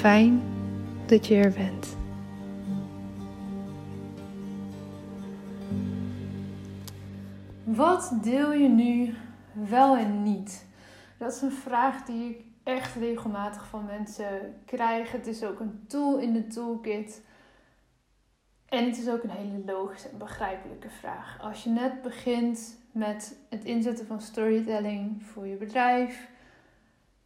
Fijn dat je er bent. Wat deel je nu wel en niet? Dat is een vraag die ik echt regelmatig van mensen krijg. Het is ook een tool in de toolkit. En het is ook een hele logische en begrijpelijke vraag. Als je net begint met het inzetten van storytelling voor je bedrijf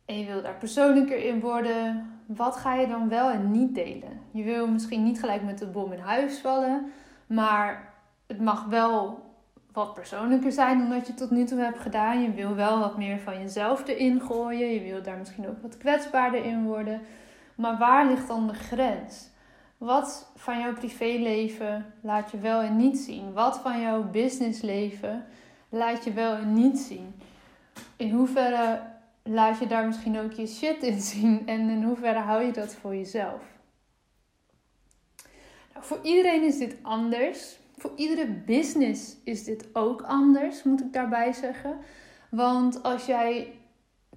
en je wil daar persoonlijker in worden, wat ga je dan wel en niet delen? Je wil misschien niet gelijk met de bom in huis vallen, maar het mag wel wat persoonlijker zijn dan wat je tot nu toe hebt gedaan. Je wil wel wat meer van jezelf erin gooien. Je wil daar misschien ook wat kwetsbaarder in worden. Maar waar ligt dan de grens? Wat van jouw privéleven laat je wel en niet zien? Wat van jouw businessleven laat je wel en niet zien? In hoeverre laat je daar misschien ook je shit in zien? En in hoeverre hou je dat voor jezelf? Nou, voor iedereen is dit anders. Voor iedere business is dit ook anders, moet ik daarbij zeggen. Want als jij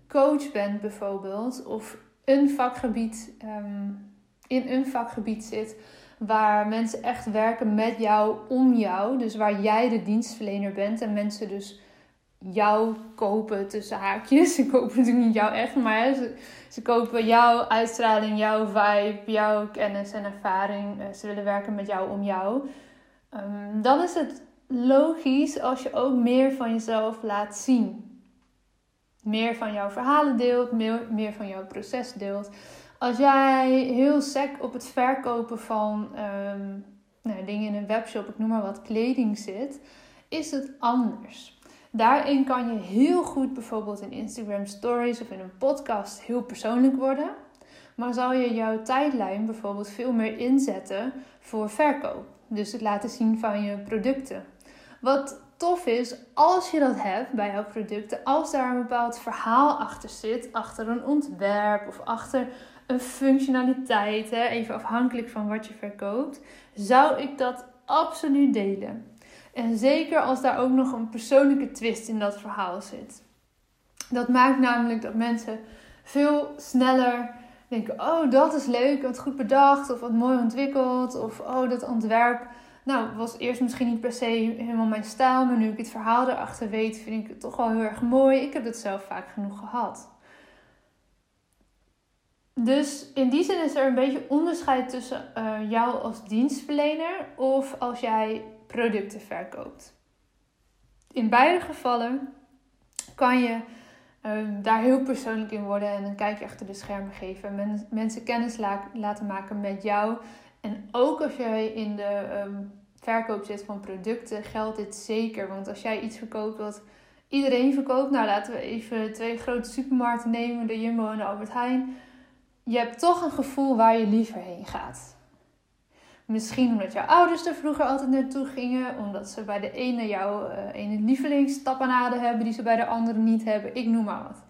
coach bent bijvoorbeeld, of een vakgebied, ehm, in een vakgebied zit waar mensen echt werken met jou, om jou, dus waar jij de dienstverlener bent en mensen dus jou kopen tussen haakjes. Ze kopen natuurlijk niet jou echt, maar ze, ze kopen jouw uitstraling, jouw vibe, jouw kennis en ervaring. Eh, ze willen werken met jou om jou. Um, dan is het logisch als je ook meer van jezelf laat zien. Meer van jouw verhalen deelt, meer, van jouw proces deelt. Als jij heel sec op het verkopen van um, nou, dingen in een webshop, ik noem maar wat, kleding zit, is het anders. Daarin kan je heel goed bijvoorbeeld in Instagram Stories of in een podcast heel persoonlijk worden. Maar zal je jouw tijdlijn bijvoorbeeld veel meer inzetten voor verkoop. Dus het laten zien van je producten. Wat tof is, als je dat hebt bij jouw producten, als daar een bepaald verhaal achter zit, achter een ontwerp of achter een functionaliteit, even afhankelijk van wat je verkoopt, zou ik dat absoluut delen. En zeker als daar ook nog een persoonlijke twist in dat verhaal zit. Dat maakt namelijk dat mensen veel sneller denken: oh, dat is leuk, wat goed bedacht, of wat mooi ontwikkeld, of oh, dat ontwerp. Nou, was eerst misschien niet per se helemaal mijn stijl, maar nu ik het verhaal erachter weet, vind ik het toch wel heel erg mooi. Ik heb het zelf vaak genoeg gehad. Dus in die zin is er een beetje onderscheid tussen uh, jou als dienstverlener of als jij producten verkoopt. In beide gevallen kan je um, daar heel persoonlijk in worden en een kijkje achter de schermen geven. En mensen kennis laten maken met jou. En ook als jij in de um, verkoop zit van producten, geldt dit zeker. Want als jij iets verkoopt wat iedereen verkoopt, nou laten we even twee grote supermarkten nemen, de Jumbo en de Albert Heijn. Je hebt toch een gevoel waar je liever heen gaat. Misschien omdat jouw ouders er vroeger altijd naartoe gingen. Omdat ze bij de ene jouw uh, ene lievelingstapanade hebben die ze bij de andere niet hebben. Ik noem maar wat.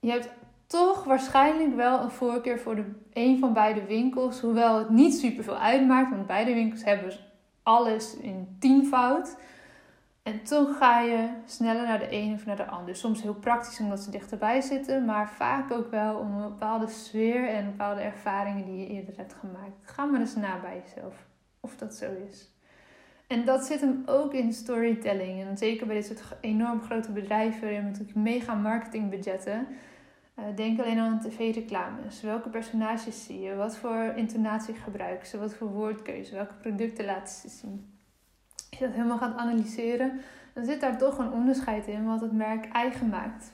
Je hebt toch waarschijnlijk wel een voorkeur voor de een van beide winkels. Hoewel het niet super veel uitmaakt. Want beide winkels hebben alles in tienvoud. En toch ga je sneller naar de ene of naar de ander. Soms heel praktisch omdat ze dichterbij zitten, maar vaak ook wel om een bepaalde sfeer en bepaalde ervaringen die je eerder hebt gemaakt. Ga maar eens na bij jezelf of dat zo is. En dat zit hem ook in storytelling. En zeker bij dit soort enorm grote bedrijven met natuurlijk mega marketingbudgetten. Uh, denk alleen al aan tv-reclames. Welke personages zie je? Wat voor intonatie gebruiken ze? Wat voor woordkeuze? Welke producten laten ze zien? Je dat helemaal gaat analyseren, dan zit daar toch een onderscheid in wat het merk eigen maakt.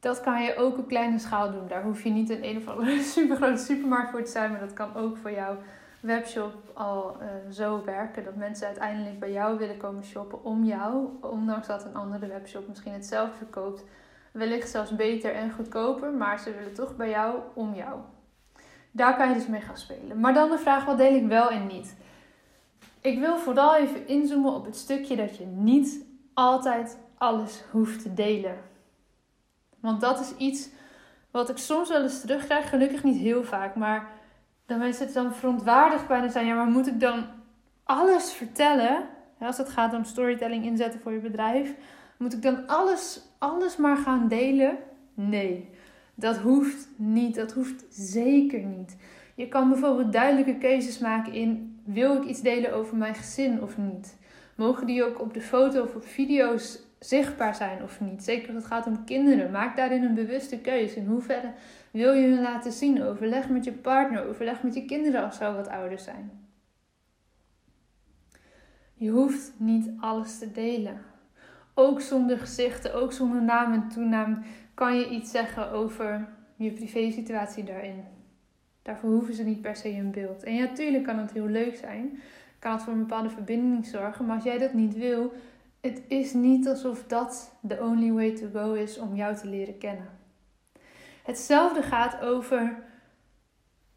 Dat kan je ook op kleine schaal doen. Daar hoef je niet een een of andere supergrote supermarkt voor te zijn, maar dat kan ook voor jouw webshop al uh, zo werken. Dat mensen uiteindelijk bij jou willen komen shoppen om jou, ondanks dat een andere webshop misschien hetzelfde verkoopt. Wellicht zelfs beter en goedkoper, maar ze willen toch bij jou om jou. Daar kan je dus mee gaan spelen. Maar dan de vraag: wat deel ik wel en niet? Ik wil vooral even inzoomen op het stukje dat je niet altijd alles hoeft te delen. Want dat is iets wat ik soms wel eens terugkrijg, gelukkig niet heel vaak, maar dat mensen het dan verontwaardigd bijna zijn. Ja, maar moet ik dan alles vertellen? Als het gaat om storytelling inzetten voor je bedrijf, moet ik dan alles, alles maar gaan delen? Nee, dat hoeft niet. Dat hoeft zeker niet. Je kan bijvoorbeeld duidelijke keuzes maken in wil ik iets delen over mijn gezin of niet? Mogen die ook op de foto of op video's zichtbaar zijn of niet? Zeker als het gaat om kinderen. Maak daarin een bewuste keuze. In hoeverre wil je hun laten zien? Overleg met je partner, overleg met je kinderen als ze wat ouder zijn. Je hoeft niet alles te delen. Ook zonder gezichten, ook zonder naam en toenaam kan je iets zeggen over je privésituatie daarin. Daarvoor hoeven ze niet per se een beeld. En ja, natuurlijk kan het heel leuk zijn. Kan het voor een bepaalde verbinding zorgen. Maar als jij dat niet wil, het is niet alsof dat the only way to go is om jou te leren kennen. Hetzelfde gaat over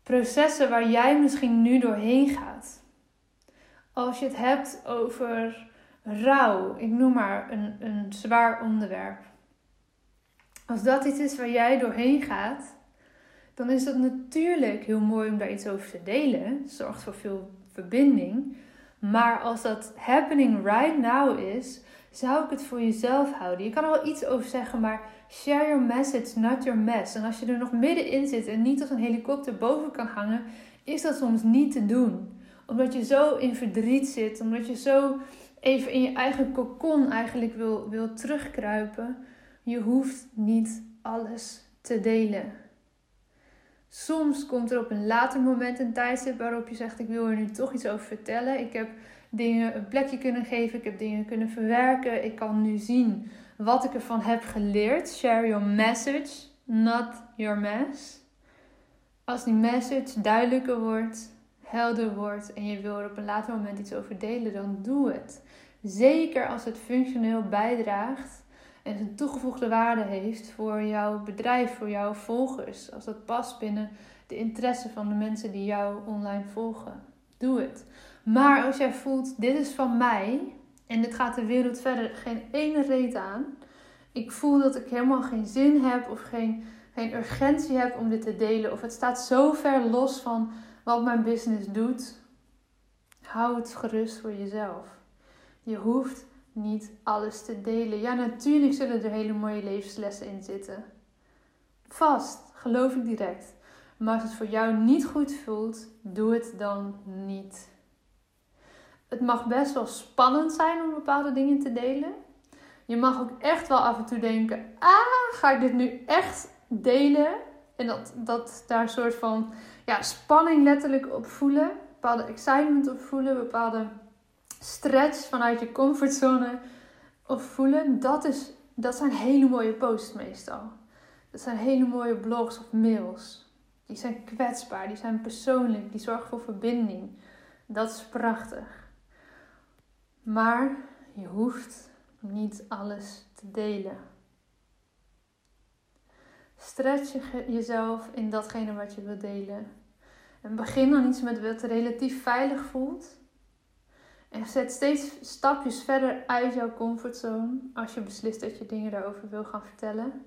processen waar jij misschien nu doorheen gaat. Als je het hebt over rouw, ik noem maar een, een zwaar onderwerp. Als dat iets is waar jij doorheen gaat, dan is het natuurlijk heel mooi om daar iets over te delen. Zorgt voor veel verbinding. Maar als dat happening right now is, zou ik het voor jezelf houden. Je kan er wel iets over zeggen, maar share your message, not your mess. En als je er nog middenin zit en niet als een helikopter boven kan hangen, is dat soms niet te doen. Omdat je zo in verdriet zit, omdat je zo even in je eigen kokon eigenlijk wil, wil terugkruipen. Je hoeft niet alles te delen. Soms komt er op een later moment een tijdstip waarop je zegt: Ik wil er nu toch iets over vertellen. Ik heb dingen een plekje kunnen geven, ik heb dingen kunnen verwerken. Ik kan nu zien wat ik ervan heb geleerd. Share your message, not your mess. Als die message duidelijker wordt, helder wordt en je wil er op een later moment iets over delen, dan doe het. Zeker als het functioneel bijdraagt en een toegevoegde waarde heeft voor jouw bedrijf, voor jouw volgers. Als dat past binnen de interesse van de mensen die jou online volgen. Doe het. Maar als jij voelt, dit is van mij en dit gaat de wereld verder geen ene reet aan. Ik voel dat ik helemaal geen zin heb of geen, geen urgentie heb om dit te delen. Of het staat zo ver los van wat mijn business doet. Hou het gerust voor jezelf. Je hoeft niet alles te delen. Ja, natuurlijk zullen er hele mooie levenslessen in zitten. vast, geloof ik direct. Maar als het voor jou niet goed voelt, doe het dan niet. Het mag best wel spannend zijn om bepaalde dingen te delen. Je mag ook echt wel af en toe denken: ah, ga ik dit nu echt delen? En dat, dat daar een soort van ja, spanning letterlijk op voelen, bepaalde excitement op voelen, bepaalde stretch vanuit je comfortzone op voelen. Dat, is, dat zijn hele mooie posts meestal. Dat zijn hele mooie blogs of mails. Die zijn kwetsbaar, die zijn persoonlijk, die zorgen voor verbinding. Dat is prachtig. Maar je hoeft niet alles te delen. Stretch jezelf in datgene wat je wilt delen. En begin dan iets met wat relatief veilig voelt. En zet steeds stapjes verder uit jouw comfortzone als je beslist dat je dingen daarover wil gaan vertellen.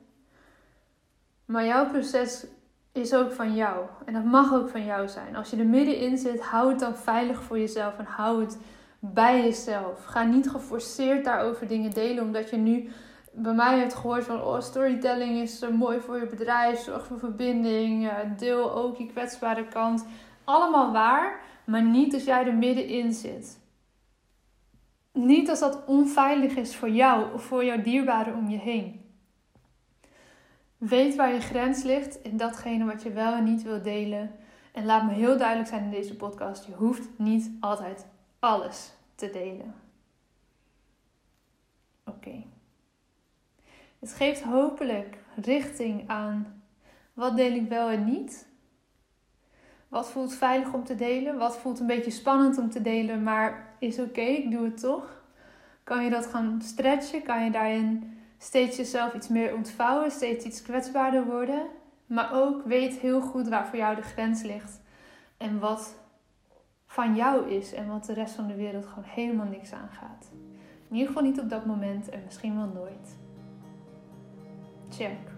Maar jouw proces is ook van jou. En dat mag ook van jou zijn. Als je er middenin zit, hou het dan veilig voor jezelf en hou het bij jezelf. Ga niet geforceerd daarover dingen delen, omdat je nu bij mij hebt gehoord van oh, storytelling is uh, mooi voor je bedrijf, zorg voor verbinding, deel ook je kwetsbare kant. Allemaal waar, maar niet als jij er middenin zit. Niet als dat onveilig is voor jou of voor jouw dierbaren om je heen. Weet waar je grens ligt in datgene wat je wel en niet wil delen. En laat me heel duidelijk zijn in deze podcast: je hoeft niet altijd alles te delen. Oké. Het geeft hopelijk richting aan wat deel ik wel en niet. Wat voelt veilig om te delen? Wat voelt een beetje spannend om te delen, maar is oké, ik doe het toch? Kan je dat gaan stretchen? Kan je daarin steeds jezelf iets meer ontvouwen, steeds iets kwetsbaarder worden? Maar ook weet heel goed waar voor jou de grens ligt en wat van jou is en wat de rest van de wereld gewoon helemaal niks aangaat. In ieder geval niet op dat moment en misschien wel nooit. Check.